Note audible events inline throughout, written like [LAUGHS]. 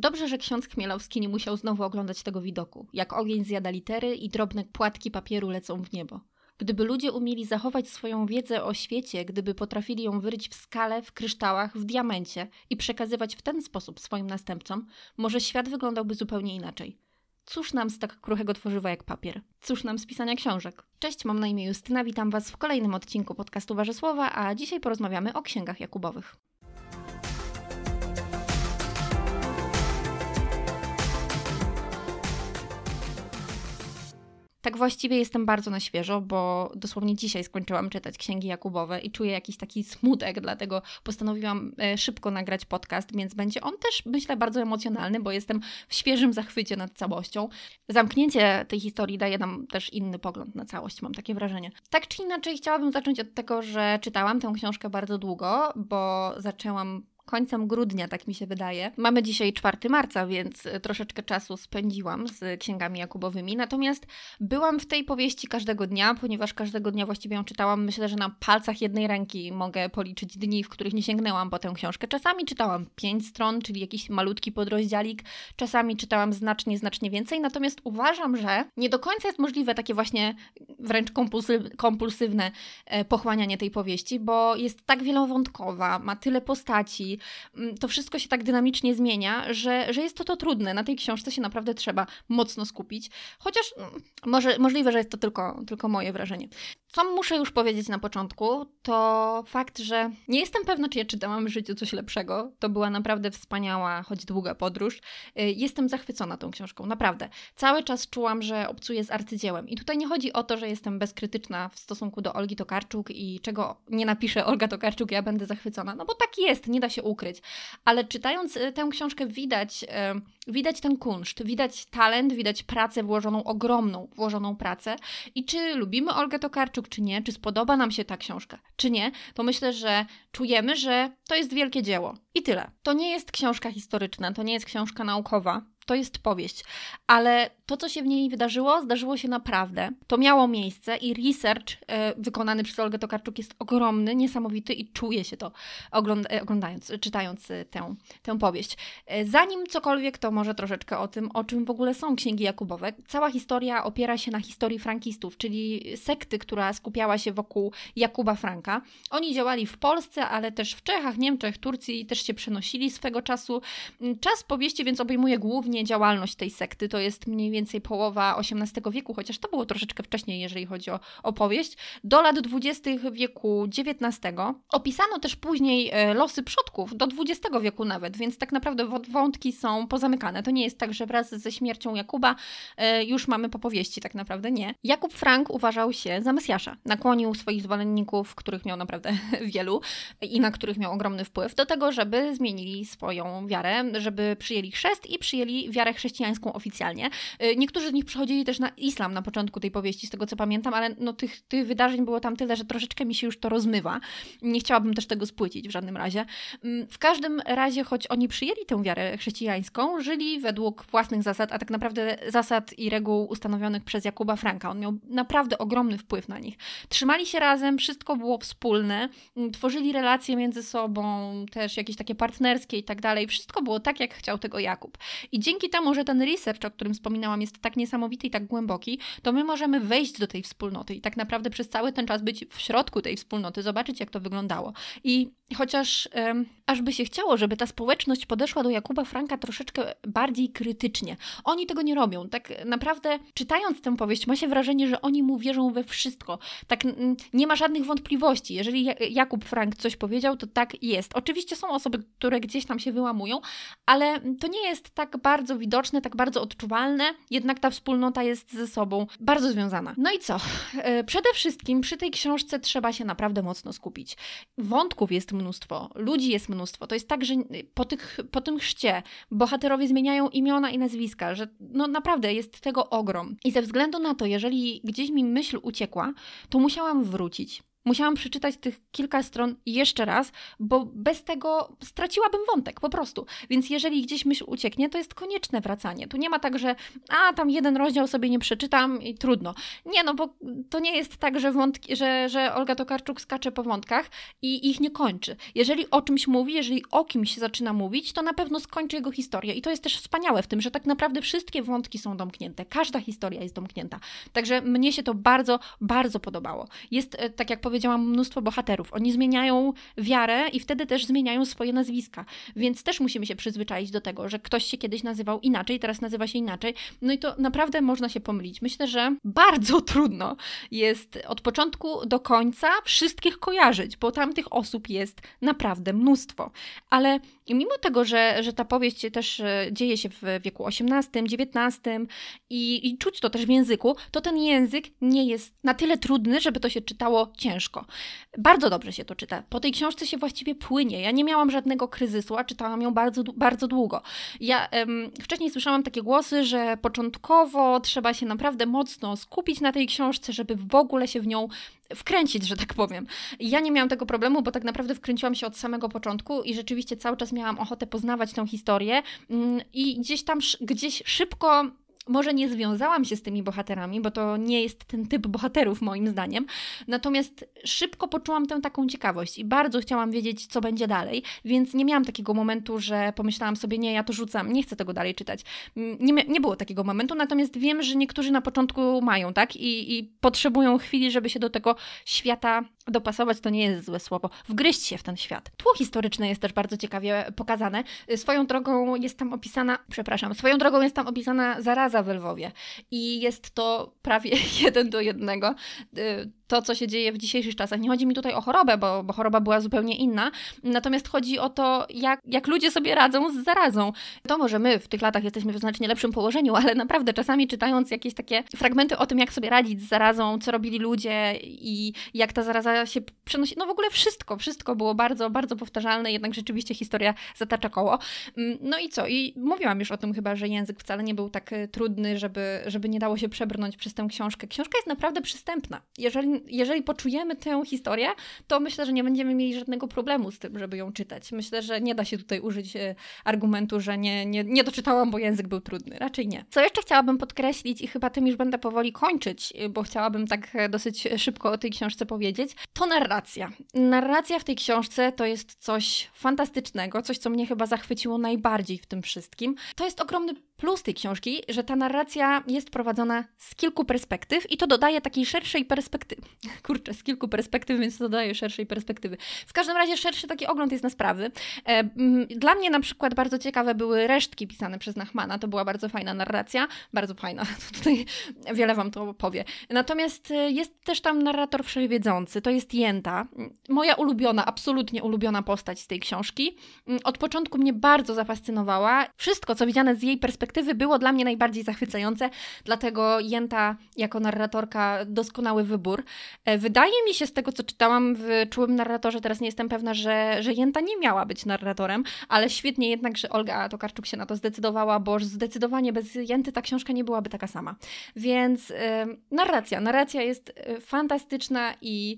Dobrze, że ksiądz Chmielowski nie musiał znowu oglądać tego widoku, jak ogień zjada litery i drobne płatki papieru lecą w niebo. Gdyby ludzie umieli zachować swoją wiedzę o świecie, gdyby potrafili ją wyryć w skale, w kryształach, w diamencie i przekazywać w ten sposób swoim następcom, może świat wyglądałby zupełnie inaczej. Cóż nam z tak kruchego tworzywa jak papier? Cóż nam z pisania książek? Cześć, mam na imię Justyna, witam Was w kolejnym odcinku podcastu Warzysłowa, a dzisiaj porozmawiamy o księgach Jakubowych. Tak właściwie jestem bardzo na świeżo, bo dosłownie dzisiaj skończyłam czytać księgi Jakubowe i czuję jakiś taki smutek, dlatego postanowiłam e, szybko nagrać podcast, więc będzie on też, myślę, bardzo emocjonalny, bo jestem w świeżym zachwycie nad całością. Zamknięcie tej historii daje nam też inny pogląd na całość, mam takie wrażenie. Tak czy inaczej, chciałabym zacząć od tego, że czytałam tę książkę bardzo długo, bo zaczęłam końcem grudnia, tak mi się wydaje. Mamy dzisiaj 4 marca, więc e, troszeczkę czasu spędziłam z księgami Jakubowymi. Natomiast byłam w tej powieści każdego dnia, ponieważ każdego dnia właściwie ją czytałam. Myślę, że na palcach jednej ręki mogę policzyć dni, w których nie sięgnęłam po tę książkę. Czasami czytałam 5 stron, czyli jakiś malutki podrozdzialik, czasami czytałam znacznie, znacznie więcej. Natomiast uważam, że nie do końca jest możliwe takie właśnie wręcz kompulsywne e, pochłanianie tej powieści, bo jest tak wielowątkowa, ma tyle postaci, to wszystko się tak dynamicznie zmienia, że, że jest to to trudne. Na tej książce się naprawdę trzeba mocno skupić. Chociaż mm, może, możliwe, że jest to tylko, tylko moje wrażenie. Co muszę już powiedzieć na początku, to fakt, że nie jestem pewna, czy ja czytałam w życiu coś lepszego. To była naprawdę wspaniała, choć długa podróż. Y, jestem zachwycona tą książką, naprawdę. Cały czas czułam, że obcuję z arcydziełem. I tutaj nie chodzi o to, że jestem bezkrytyczna w stosunku do Olgi Tokarczuk i czego nie napisze Olga Tokarczuk, ja będę zachwycona. No bo tak jest, nie da się ukryć. Ale czytając y, tę książkę widać, y, widać ten kunszt, widać talent, widać pracę włożoną, ogromną włożoną pracę. I czy lubimy Olgę Tokarczuk, czy nie, czy spodoba nam się ta książka, czy nie, to myślę, że czujemy, że to jest wielkie dzieło. I tyle. To nie jest książka historyczna, to nie jest książka naukowa, to jest powieść, ale to, co się w niej wydarzyło, zdarzyło się naprawdę. To miało miejsce i research e, wykonany przez Olgę Tokarczuk jest ogromny, niesamowity i czuje się to e, oglądając, czytając e, tę, tę powieść. Zanim cokolwiek, to może troszeczkę o tym, o czym w ogóle są księgi Jakubowe. Cała historia opiera się na historii frankistów, czyli sekty, która skupiała się wokół Jakuba Franka. Oni działali w Polsce, ale też w Czechach, Niemczech, Turcji, też się przenosili swego czasu. Czas powieści więc obejmuje głównie działalność tej sekty, to jest mniej więcej połowa XVIII wieku, chociaż to było troszeczkę wcześniej, jeżeli chodzi o opowieść, do lat XX wieku XIX. Opisano też później e, losy przodków, do XX wieku nawet, więc tak naprawdę wątki są pozamykane. To nie jest tak, że wraz ze śmiercią Jakuba e, już mamy po powieści, tak naprawdę nie. Jakub Frank uważał się za Mesjasza. Nakłonił swoich zwolenników, których miał naprawdę [LAUGHS] wielu i na których miał ogromny wpływ, do tego, żeby zmienili swoją wiarę, żeby przyjęli chrzest i przyjęli wiarę chrześcijańską oficjalnie. Y, niektórzy z nich przechodzili też na islam na początku tej powieści, z tego co pamiętam, ale no, tych, tych wydarzeń było tam tyle, że troszeczkę mi się już to rozmywa. Nie chciałabym też tego spłycić w żadnym razie. Mm, w każdym razie, choć oni przyjęli tę wiarę chrześcijańską, żyli według własnych zasad, a tak naprawdę zasad i reguł ustanowionych przez Jakuba Franka. On miał naprawdę ogromny wpływ na nich. Trzymali się razem, wszystko było wspólne, mm, tworzyli relacje między sobą, też jakieś takie partnerskie i tak dalej. Wszystko było tak, jak chciał tego Jakub. I dzięki temu, że ten research, o którym wspominałam, jest tak niesamowity i tak głęboki, to my możemy wejść do tej wspólnoty i tak naprawdę przez cały ten czas być w środku tej wspólnoty, zobaczyć, jak to wyglądało. I chociaż um, aż by się chciało, żeby ta społeczność podeszła do Jakuba Franka troszeczkę bardziej krytycznie. Oni tego nie robią. Tak naprawdę, czytając tę powieść, ma się wrażenie, że oni mu wierzą we wszystko. Tak nie ma żadnych wątpliwości. Jeżeli Jakub Frank coś powiedział, to tak jest. Oczywiście są osoby, które gdzieś tam się wyłamują, ale to nie jest tak bardzo widoczne, tak bardzo odczuwalne, jednak ta wspólnota jest ze sobą bardzo związana. No i co? E, przede wszystkim przy tej książce trzeba się naprawdę mocno skupić. Wątków jest mnóstwo, ludzi jest mnóstwo. To jest tak, że po, tych, po tym chrzcie bohaterowie zmieniają imiona i nazwiska, że no naprawdę jest tego ogrom. I ze względu na to, jeżeli gdzieś mi myśl uciekła, to musiałam wrócić Musiałam przeczytać tych kilka stron jeszcze raz, bo bez tego straciłabym wątek, po prostu. Więc jeżeli gdzieś myśl ucieknie, to jest konieczne wracanie. Tu nie ma tak, że a tam jeden rozdział sobie nie przeczytam i trudno. Nie, no bo to nie jest tak, że, wątki, że, że Olga Tokarczuk skacze po wątkach i ich nie kończy. Jeżeli o czymś mówi, jeżeli o kimś zaczyna mówić, to na pewno skończy jego historię. I to jest też wspaniałe w tym, że tak naprawdę wszystkie wątki są domknięte. Każda historia jest domknięta. Także mnie się to bardzo, bardzo podobało. Jest, e, tak jak powiedziałam, mnóstwo bohaterów. Oni zmieniają wiarę i wtedy też zmieniają swoje nazwiska. Więc też musimy się przyzwyczaić do tego, że ktoś się kiedyś nazywał inaczej, teraz nazywa się inaczej. No i to naprawdę można się pomylić. Myślę, że bardzo [LAUGHS] trudno jest od początku do końca wszystkich kojarzyć, bo tamtych osób jest naprawdę mnóstwo. Ale mimo tego, że, że ta powieść też e, dzieje się w wieku XVIII, XIX i, i czuć to też w języku, to ten język nie jest na tyle trudny, żeby to się czytało ciężko. Bardzo dobrze się to czyta. Po tej książce się właściwie płynie. Ja nie miałam żadnego kryzysu, a czytałam ją bardzo, bardzo długo. Ja wcześniej słyszałam takie głosy, że początkowo trzeba się naprawdę mocno skupić na tej książce, żeby w ogóle się w nią wkręcić, że tak powiem. Ja nie miałam tego problemu, bo tak naprawdę wkręciłam się od samego początku i rzeczywiście cały czas miałam ochotę poznawać tę historię mm, i gdzieś tam, gdzieś szybko może nie związałam się z tymi bohaterami, bo to nie jest ten typ bohaterów moim zdaniem. Natomiast szybko poczułam tę taką ciekawość i bardzo chciałam wiedzieć, co będzie dalej, więc nie miałam takiego momentu, że pomyślałam sobie, nie, ja to rzucam, nie chcę tego dalej czytać. Mm, nie, nie było takiego momentu, natomiast wiem, że niektórzy na początku mają, tak? I, I potrzebują chwili, żeby się do tego świata dopasować, to nie jest złe słowo, wgryźć się w ten świat. Tło historyczne jest też bardzo ciekawie pokazane. Swoją drogą jest tam opisana, przepraszam, swoją drogą jest tam opisana zaraza w Lwowie i jest to prawie [LAUGHS] jeden do jednego y, to, co się dzieje w dzisiejszych czasach. Nie chodzi mi tutaj o chorobę, bo, bo choroba była zupełnie inna, natomiast chodzi o to, jak, jak ludzie sobie radzą z zarazą. To może my w tych latach jesteśmy w znacznie lepszym położeniu, ale naprawdę czasami czytając jakieś takie fragmenty o tym, jak sobie radzić z zarazą, co robili ludzie i jak ta zaraza się przenosi, no w ogóle wszystko, wszystko było bardzo, bardzo powtarzalne, jednak rzeczywiście historia zatacza koło. Mm, no i co? I mówiłam już o tym chyba, że język wcale nie był tak e, trudny, żeby, żeby nie dało się przebrnąć przez tę książkę. Książka jest naprawdę przystępna. Jeżeli jeżeli poczujemy tę historię, to myślę, że nie będziemy mieli żadnego problemu z tym, żeby ją czytać. Myślę, że nie da się tutaj użyć e, argumentu, że nie, nie, nie doczytałam, bo język był trudny. Raczej nie. Co jeszcze chciałabym podkreślić i chyba tym już będę powoli kończyć, e, bo chciałabym tak e, dosyć szybko o tej książce powiedzieć, to narracja. Narracja w tej książce to jest coś fantastycznego, coś, co mnie chyba zachwyciło najbardziej w tym wszystkim. To jest ogromny plus tej książki, że ta narracja jest prowadzona z kilku perspektyw i to dodaje takiej szerszej perspektywy. [LAUGHS] Kurczę, z kilku perspektyw, więc to dodaje szerszej perspektywy. W każdym razie szerszy taki ogląd jest na sprawy. E, dla mnie na przykład bardzo ciekawe były resztki pisane przez Nachmana. To była bardzo fajna narracja. Bardzo fajna. [LAUGHS] Tutaj wiele Wam to powie. Natomiast e, jest też tam narrator wszechwiedzący. To jest Jenta. Moja ulubiona, absolutnie ulubiona postać z tej książki. Mm, od początku mnie bardzo zafascynowała. Wszystko, co widziane z jej perspektywy było dla mnie najbardziej zachwycające. Dlatego Jenta jako narratorka doskonały wybór. E, wydaje mi się z tego, co czytałam w Czułym Narratorze, teraz nie jestem pewna, że, że Jenta nie miała być narratorem, ale świetnie jednak, że Olga Tokarczuk się na to zdecydowała, bo zdecydowanie bez Jenty ta książka nie byłaby taka sama. Więc e, narracja, narracja jest e, fantastyczna i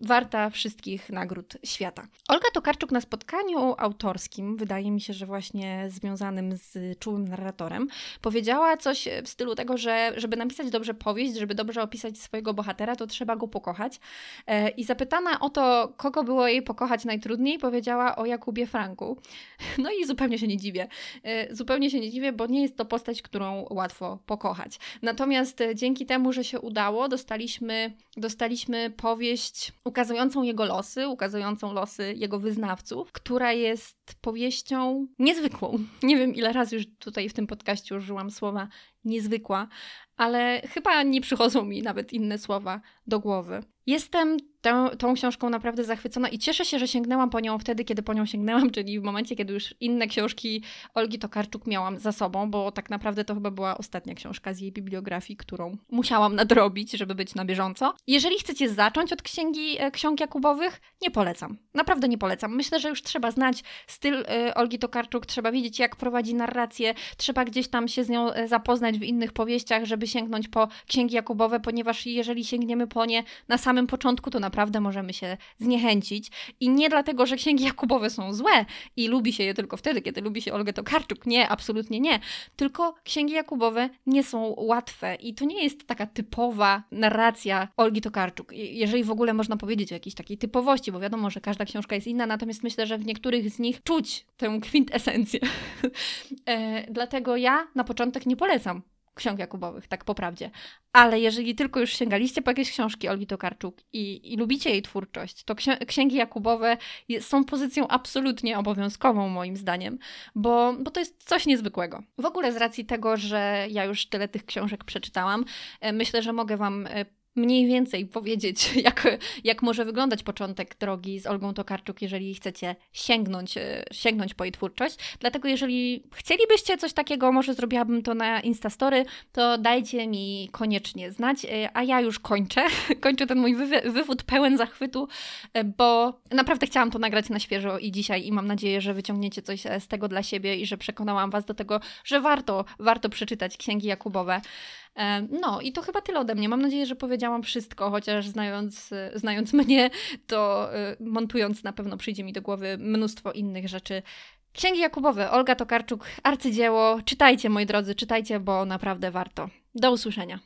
warta wszystkich nagród świata. Olga Tokarczuk na spotkaniu autorskim, wydaje mi się, że właśnie związanym z czułym narratorem, powiedziała coś w stylu tego, że żeby napisać dobrze powieść, żeby dobrze opisać swojego bohatera, to trzeba go pokochać. E, I zapytana o to, kogo było jej pokochać najtrudniej, powiedziała o Jakubie Franku. [LAUGHS] No i zupełnie się nie dziwię. E, zupełnie się nie dziwię, bo nie jest to postać, którą łatwo pokochać. Natomiast e, dzięki temu, że się udało, dostaliśmy, dostaliśmy powieść ukazującą jego losy, ukazującą losy jego wyznawców, która jest powieścią niezwykłą. [LAUGHS] Nie wiem, ile razy już tutaj w tym podcaście użyłam słowa niezwykła, ale chyba nie przychodzą mi nawet inne słowa do głowy. Jestem tą, książką naprawdę zachwycona i cieszę się, że sięgnęłam po nią wtedy, kiedy po nią sięgnęłam, [LAUGHS] czyli w momencie, kiedy już inne książki Olgi Tokarczuk miałam za sobą, bo tak naprawdę to chyba była ostatnia książka z jej bibliografii, którą musiałam nadrobić, żeby być na bieżąco. Jeżeli chcecie zacząć od księgi e, ksiąg Jakubowych, nie polecam. Naprawdę nie polecam. Myślę, że już trzeba znać styl y, Olgi Tokarczuk, trzeba wiedzieć, jak prowadzi narrację, trzeba gdzieś tam się z nią zapoznać w innych powieściach, żeby sięgnąć po księgi Jakubowe, ponieważ jeżeli sięgniemy po nie na sam samym początku to naprawdę możemy się zniechęcić. I nie dlatego, że księgi Jakubowe są złe i lubi się je tylko wtedy, kiedy lubi się Olgę Tokarczuk. Nie, absolutnie nie. Tylko księgi Jakubowe nie są łatwe i to nie jest taka typowa narracja Olgi Tokarczuk. Jeżeli w ogóle można powiedzieć o jakiejś takiej typowości, bo wiadomo, że każda książka jest inna, natomiast myślę, że w niektórych z nich czuć tę kwintesencję. [LAUGHS] e, dlatego ja na początek nie polecam ksiąg Jakubowych, tak po prawdzie. Ale jeżeli tylko już sięgaliście po jakieś książki Olgi Tokarczuk i, i lubicie jej twórczość, to księgi Jakubowe są pozycją absolutnie obowiązkową moim zdaniem, bo, bo to jest coś niezwykłego. W ogóle z racji tego, że ja już tyle tych książek przeczytałam, e, myślę, że mogę Wam e, mniej więcej powiedzieć, [LAUGHS] jak, jak może wyglądać początek drogi z Olgą Tokarczuk, jeżeli chcecie sięgnąć, e, sięgnąć po jej twórczość. Dlatego jeżeli chcielibyście coś takiego, może zrobiłabym to na Instastory, to dajcie mi koniecznie znać, e, a ja już kończę. [LAUGHS] kończę ten mój wy wywód pełen zachwytu, e, bo naprawdę chciałam to nagrać na świeżo i dzisiaj i mam nadzieję, że wyciągniecie coś z tego dla siebie i że przekonałam Was do tego, że warto, warto przeczytać księgi Jakubowe. No i to chyba tyle ode mnie. Mam nadzieję, że powiedziałam wszystko, chociaż znając, znając [LAUGHS] mnie, to y, montując na pewno przyjdzie mi do głowy mnóstwo innych rzeczy. Księgi Jakubowe, Olga Tokarczuk, arcydzieło. Czytajcie, moi drodzy, czytajcie, bo naprawdę warto. Do usłyszenia.